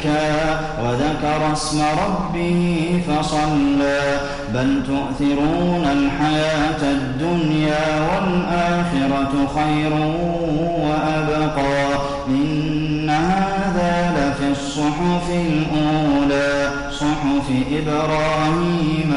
تزكى وذكر اسم ربه فصلى بل تؤثرون الحياة الدنيا والآخرة خير وأبقى إن هذا لفي الصحف الأولى صحف إبراهيم